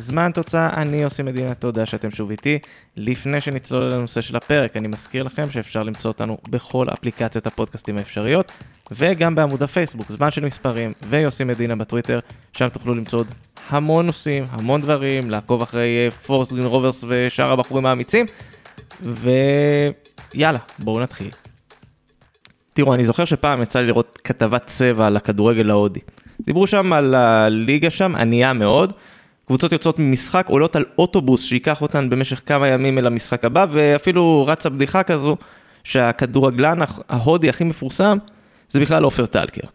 זמן תוצאה, אני עושה מדינה, תודה שאתם שוב איתי. לפני שנצלול לנושא של הפרק, אני מזכיר לכם שאפשר למצוא אותנו בכל אפליקציות הפודקאסטים האפשריות, וגם בעמוד הפייסבוק, זמן של מספרים, ויוסי מדינה בטוויטר, שם תוכלו למצוא עוד המון נושאים, המון דברים, לעקוב אחרי פורס גרין רוברס ושאר הבחורים האמיצים, ויאללה, בואו נתחיל. תראו, אני זוכר שפעם יצא לי לראות כתבת צבע על הכדורגל ההודי. דיברו שם על הליגה שם, ענייה מאוד. קבוצות יוצאות ממשחק, עולות על אוטובוס שייקח אותן במשך כמה ימים אל המשחק הבא, ואפילו רצה בדיחה כזו, שהכדורגלן ההודי הכי מפורסם, זה בכלל עופר טלקר.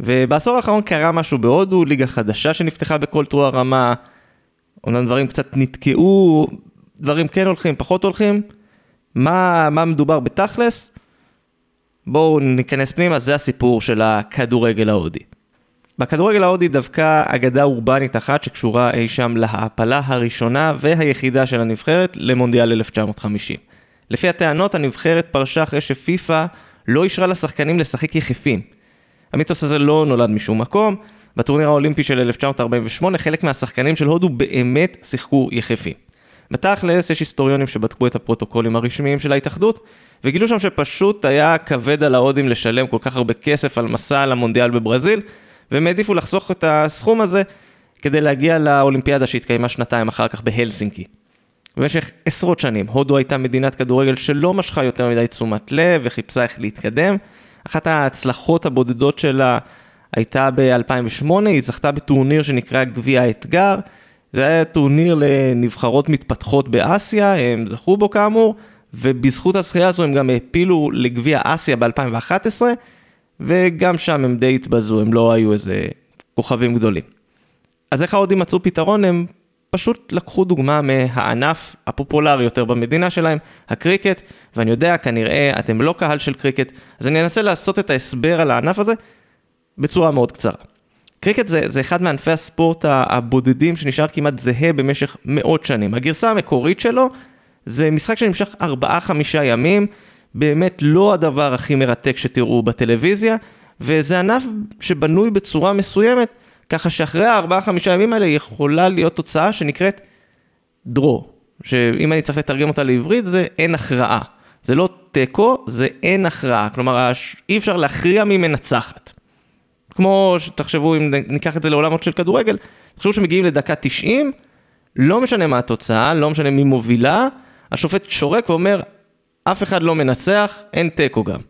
ובעשור האחרון קרה משהו בהודו, ליגה חדשה שנפתחה בכל תרוע רמה, אומנם דברים קצת נתקעו, דברים כן הולכים, פחות הולכים. מה, מה מדובר בתכלס? בואו ניכנס פנימה, זה הסיפור של הכדורגל ההודי. בכדורגל ההודי דווקא אגדה אורבנית אחת שקשורה אי שם להעפלה הראשונה והיחידה של הנבחרת למונדיאל 1950. לפי הטענות, הנבחרת פרשה אחרי שפיפ"א לא אישרה לשחקנים לשחק יחפים. המיתוס הזה לא נולד משום מקום, בטורניר האולימפי של 1948 חלק מהשחקנים של הודו באמת שיחקו יחפים. בתכלס יש היסטוריונים שבדקו את הפרוטוקולים הרשמיים של ההתאחדות וגילו שם שפשוט היה כבד על ההודים לשלם כל כך הרבה כסף על מסע למונדיאל בברזיל והם העדיפו לחסוך את הסכום הזה כדי להגיע לאולימפיאדה שהתקיימה שנתיים אחר כך בהלסינקי. במשך עשרות שנים, הודו הייתה מדינת כדורגל שלא משכה יותר מדי תשומת לב וחיפשה איך להתקדם. אחת ההצלחות הבודדות שלה הייתה ב-2008, היא זכתה בטורניר שנקרא גביע האתגר. זה היה טורניר לנבחרות מתפתחות באסיה, הם זכו בו כאמור, ובזכות הזכייה הזו הם גם העפילו לגביע אסיה ב-2011, וגם שם הם די התבזו, הם לא היו איזה כוכבים גדולים. אז איך ההודים מצאו פתרון? הם פשוט לקחו דוגמה מהענף הפופולרי יותר במדינה שלהם, הקריקט, ואני יודע, כנראה אתם לא קהל של קריקט, אז אני אנסה לעשות את ההסבר על הענף הזה בצורה מאוד קצרה. קריקט זה, זה אחד מענפי הספורט הבודדים שנשאר כמעט זהה במשך מאות שנים. הגרסה המקורית שלו זה משחק שנמשך 4-5 ימים, באמת לא הדבר הכי מרתק שתראו בטלוויזיה, וזה ענף שבנוי בצורה מסוימת, ככה שאחרי הארבעה חמישה ימים האלה יכולה להיות תוצאה שנקראת דרו, שאם אני צריך לתרגם אותה לעברית זה אין הכרעה. זה לא תיקו, זה אין הכרעה, כלומר אי אפשר להכריע מי מנצחת. כמו שתחשבו אם ניקח את זה לעולמות של כדורגל, תחשבו שמגיעים לדקה 90, לא משנה מה התוצאה, לא משנה מי מובילה, השופט שורק ואומר, אף אחד לא מנצח, אין תיקו גם.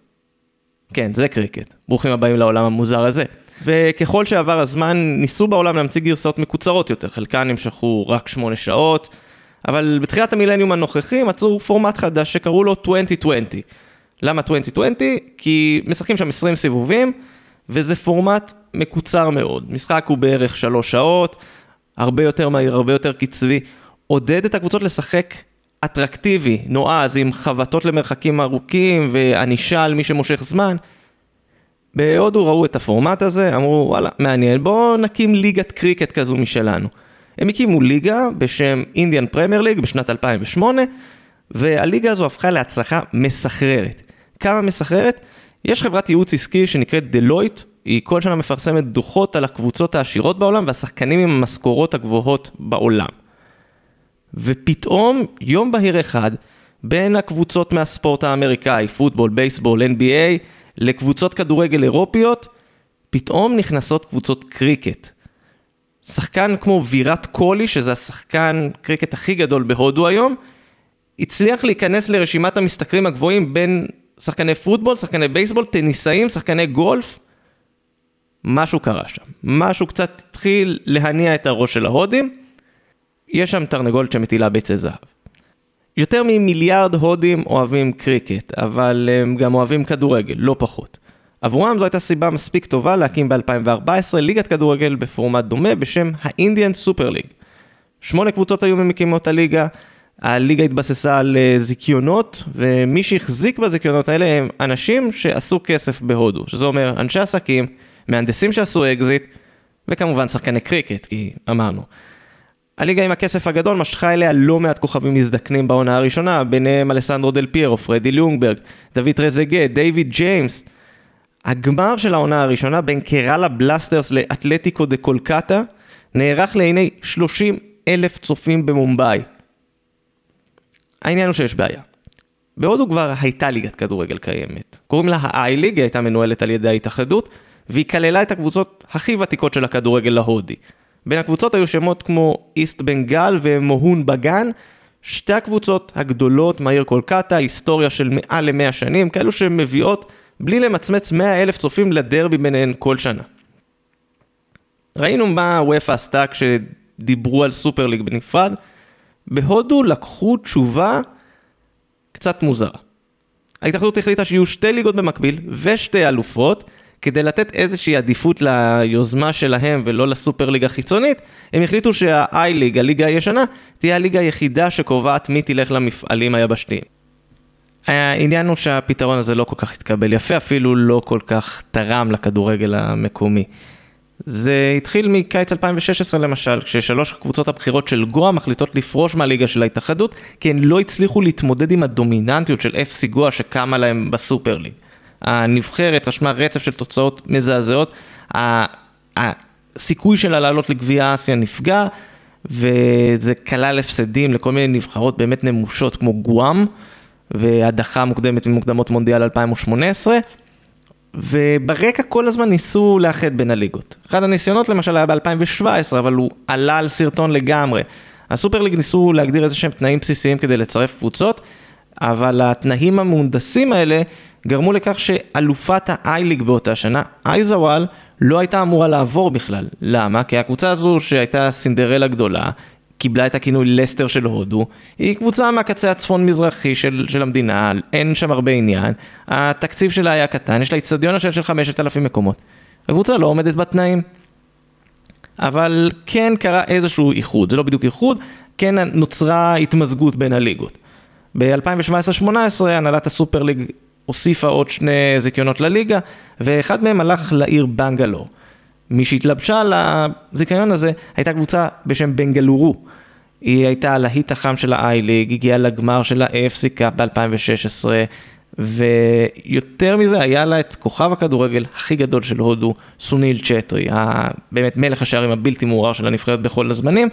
כן, זה קריקט. ברוכים הבאים לעולם המוזר הזה. וככל שעבר הזמן, ניסו בעולם להמציא גרסאות מקוצרות יותר, חלקן נמשכו רק שמונה שעות, אבל בתחילת המילניום הנוכחי מצאו פורמט חדש שקראו לו 2020. למה 2020? כי משחקים שם 20 סיבובים, וזה פורמט מקוצר מאוד. משחק הוא בערך שלוש שעות, הרבה יותר מהיר, הרבה יותר קצבי. עודד את הקבוצות לשחק אטרקטיבי, נועז, עם חבטות למרחקים ארוכים וענישה על מי שמושך זמן. בהודו ראו את הפורמט הזה, אמרו וואלה, מעניין, בואו נקים ליגת קריקט כזו משלנו. הם הקימו ליגה בשם אינדיאן פרמייר ליג בשנת 2008, והליגה הזו הפכה להצלחה מסחררת. כמה מסחררת? יש חברת ייעוץ עסקי שנקראת דלויט, היא כל שנה מפרסמת דוחות על הקבוצות העשירות בעולם והשחקנים עם המשכורות הגבוהות בעולם. ופתאום, יום בהיר אחד, בין הקבוצות מהספורט האמריקאי, פוטבול, בייסבול, NBA, לקבוצות כדורגל אירופיות, פתאום נכנסות קבוצות קריקט. שחקן כמו וירת קולי, שזה השחקן קריקט הכי גדול בהודו היום, הצליח להיכנס לרשימת המשתכרים הגבוהים בין שחקני פוטבול, שחקני בייסבול, טניסאים, שחקני גולף. משהו קרה שם. משהו קצת התחיל להניע את הראש של ההודים. יש שם תרנגולת שמטילה ביצי זהב. יותר ממיליארד הודים אוהבים קריקט, אבל הם גם אוהבים כדורגל, לא פחות. עבורם זו הייתה סיבה מספיק טובה להקים ב-2014 ליגת כדורגל בפורמט דומה בשם האינדיאן סופר ליג. שמונה קבוצות היו ממקימות הליגה, הליגה התבססה על אה, זיכיונות, ומי שהחזיק בזיכיונות האלה הם אנשים שעשו כסף בהודו, שזה אומר אנשי עסקים, מהנדסים שעשו אקזיט, וכמובן שחקני קריקט, כי אמרנו. הליגה עם הכסף הגדול משכה אליה לא מעט כוכבים מזדקנים בעונה הראשונה, ביניהם אלסנדרו דל פיירו, פרדי לונגברג, דוד טרזגה, דיוויד ג'יימס. הגמר של העונה הראשונה בין קראלה בלסטרס לאתלטיקו דה קולקטה נערך לעיני 30 אלף צופים במומבאי. העניין הוא שיש בעיה. בהודו כבר הייתה ליגת כדורגל קיימת. קוראים לה ה-i-ליג, היא הייתה מנוהלת על ידי ההתאחדות, והיא כללה את הקבוצות הכי ותיקות של הכדורגל ההודי. בין הקבוצות היו שמות כמו איסט בנגל ומוהון בגן, שתי הקבוצות הגדולות מהעיר קולקטה, היסטוריה של מעל למאה שנים, כאלו שמביאות בלי למצמץ 100 אלף צופים לדרבי ביניהן כל שנה. ראינו מה וופא עשתה כשדיברו על סופר ליג בנפרד, בהודו לקחו תשובה קצת מוזרה. ההתאחדות החליטה שיהיו שתי ליגות במקביל ושתי אלופות, כדי לתת איזושהי עדיפות ליוזמה שלהם ולא לסופר ליגה חיצונית, הם החליטו שה-i-ליג, הליגה הישנה, תהיה הליגה היחידה שקובעת מי תלך למפעלים היבשתיים. העניין הוא שהפתרון הזה לא כל כך התקבל יפה, אפילו לא כל כך תרם לכדורגל המקומי. זה התחיל מקיץ 2016 למשל, כששלוש הקבוצות הבכירות של גואה מחליטות לפרוש מהליגה של ההתאחדות, כי הן לא הצליחו להתמודד עם הדומיננטיות של FC גואה שקמה להם בסופר ליג. הנבחרת רשמה רצף של תוצאות מזעזעות, הסיכוי שלה לעלות לגביע אסיה נפגע, וזה כלל הפסדים לכל מיני נבחרות באמת נמושות כמו גואם, והדחה מוקדמת ממוקדמות מונדיאל 2018. וברקע כל הזמן ניסו לאחד בין הליגות. אחד הניסיונות למשל היה ב-2017, אבל הוא עלה על סרטון לגמרי. הסופר ליג ניסו להגדיר איזה שהם תנאים בסיסיים כדי לצרף קבוצות, אבל התנאים המהונדסים האלה גרמו לכך שאלופת ה-i-ליג באותה שנה, אייזוואל, לא הייתה אמורה לעבור בכלל. למה? כי הקבוצה הזו שהייתה סינדרלה גדולה, קיבלה את הכינוי לסטר של הודו, היא קבוצה מהקצה הצפון-מזרחי של, של המדינה, אין שם הרבה עניין, התקציב שלה היה קטן, יש לה איצטדיון השל של 5,000 מקומות. הקבוצה לא עומדת בתנאים. אבל כן קרה איזשהו איחוד, זה לא בדיוק איחוד, כן נוצרה התמזגות בין הליגות. ב-2017-2018 הנהלת הסופר ליג הוסיפה עוד שני זיכיונות לליגה, ואחד מהם הלך לעיר בנגלור. מי שהתלבשה לזיכיון הזה הייתה קבוצה בשם בנגלורו. היא הייתה הלהיט החם של ה-i-ליג, הגיעה לגמר של ה-AFC קאפ ב-2016, ויותר מזה, היה לה את כוכב הכדורגל הכי גדול של הודו, סוניל צ'טרי, באמת מלך השערים הבלתי מעורר של הנבחרת בכל הזמנים.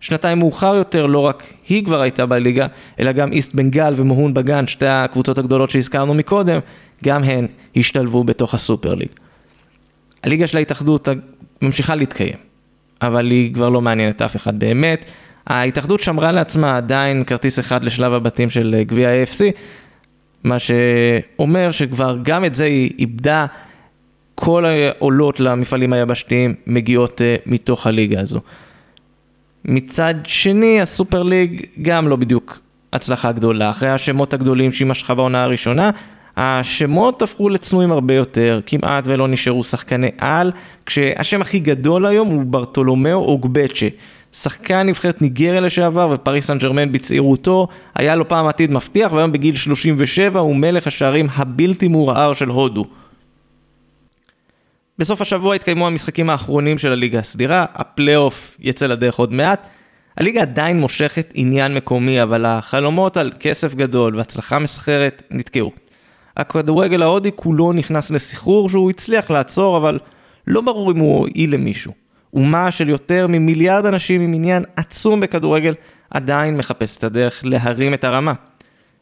שנתיים מאוחר יותר, לא רק היא כבר הייתה בליגה, אלא גם איסט בנגל ומוהון בגן, שתי הקבוצות הגדולות שהזכרנו מקודם, גם הן השתלבו בתוך הסופר ליג. הליגה של ההתאחדות ממשיכה להתקיים, אבל היא כבר לא מעניינת אף אחד באמת. ההתאחדות שמרה לעצמה עדיין כרטיס אחד לשלב הבתים של אה, גביע AFC, מה שאומר שכבר גם את זה היא איבדה, כל העולות למפעלים היבשתיים מגיעות uh, מתוך הליגה הזו. מצד שני, הסופר ליג גם לא בדיוק הצלחה גדולה. אחרי השמות הגדולים שהיא משכה בעונה הראשונה, השמות הפכו לצנועים הרבה יותר, כמעט ולא נשארו שחקני על, כשהשם הכי גדול היום הוא ברטולומיאו אוגבצ'ה. שחקן נבחרת ניגריה לשעבר ופריס סן ג'רמן בצעירותו, היה לו פעם עתיד מבטיח והיום בגיל 37 הוא מלך השערים הבלתי מעורער של הודו. בסוף השבוע התקיימו המשחקים האחרונים של הליגה הסדירה, הפלייאוף יצא לדרך עוד מעט. הליגה עדיין מושכת עניין מקומי, אבל החלומות על כסף גדול והצלחה מסחררת נתקעו. הכדורגל ההודי כולו נכנס לסחרור שהוא הצליח לעצור, אבל לא ברור אם הוא הועיל למישהו. אומה של יותר ממיליארד אנשים עם עניין עצום בכדורגל עדיין מחפש את הדרך להרים את הרמה.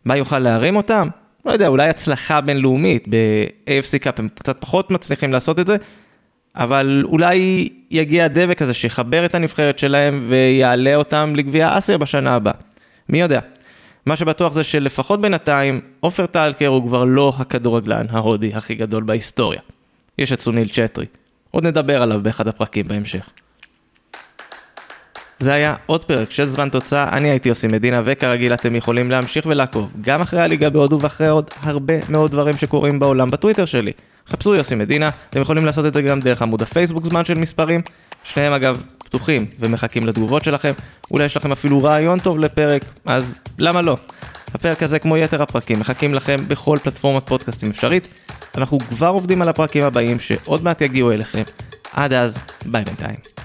מה יוכל להרים אותם? לא יודע, אולי הצלחה בינלאומית, ב-AFC Cup הם קצת פחות מצליחים לעשות את זה, אבל אולי יגיע הדבק הזה שיחבר את הנבחרת שלהם ויעלה אותם לגביע אסיה בשנה הבאה. מי יודע. מה שבטוח זה שלפחות בינתיים, עופר טלקר הוא כבר לא הכדורגלן ההודי הכי גדול בהיסטוריה. יש את סוניל צ'טרי. עוד נדבר עליו באחד הפרקים בהמשך. זה היה עוד פרק של זמן תוצאה, אני הייתי יוסי מדינה, וכרגיל אתם יכולים להמשיך ולעקוב גם אחרי הליגה בהודו ואחרי עוד הרבה מאוד דברים שקורים בעולם בטוויטר שלי. חפשו יוסי מדינה, אתם יכולים לעשות את זה גם דרך עמוד הפייסבוק זמן של מספרים, שניהם אגב פתוחים ומחכים לתגובות שלכם, אולי יש לכם אפילו רעיון טוב לפרק, אז למה לא? הפרק הזה כמו יתר הפרקים מחכים לכם בכל פלטפורמת פודקאסטים אפשרית, אנחנו כבר עובדים על הפרקים הבאים שעוד מעט יגיעו אליכם, עד אז ביי בינתיים.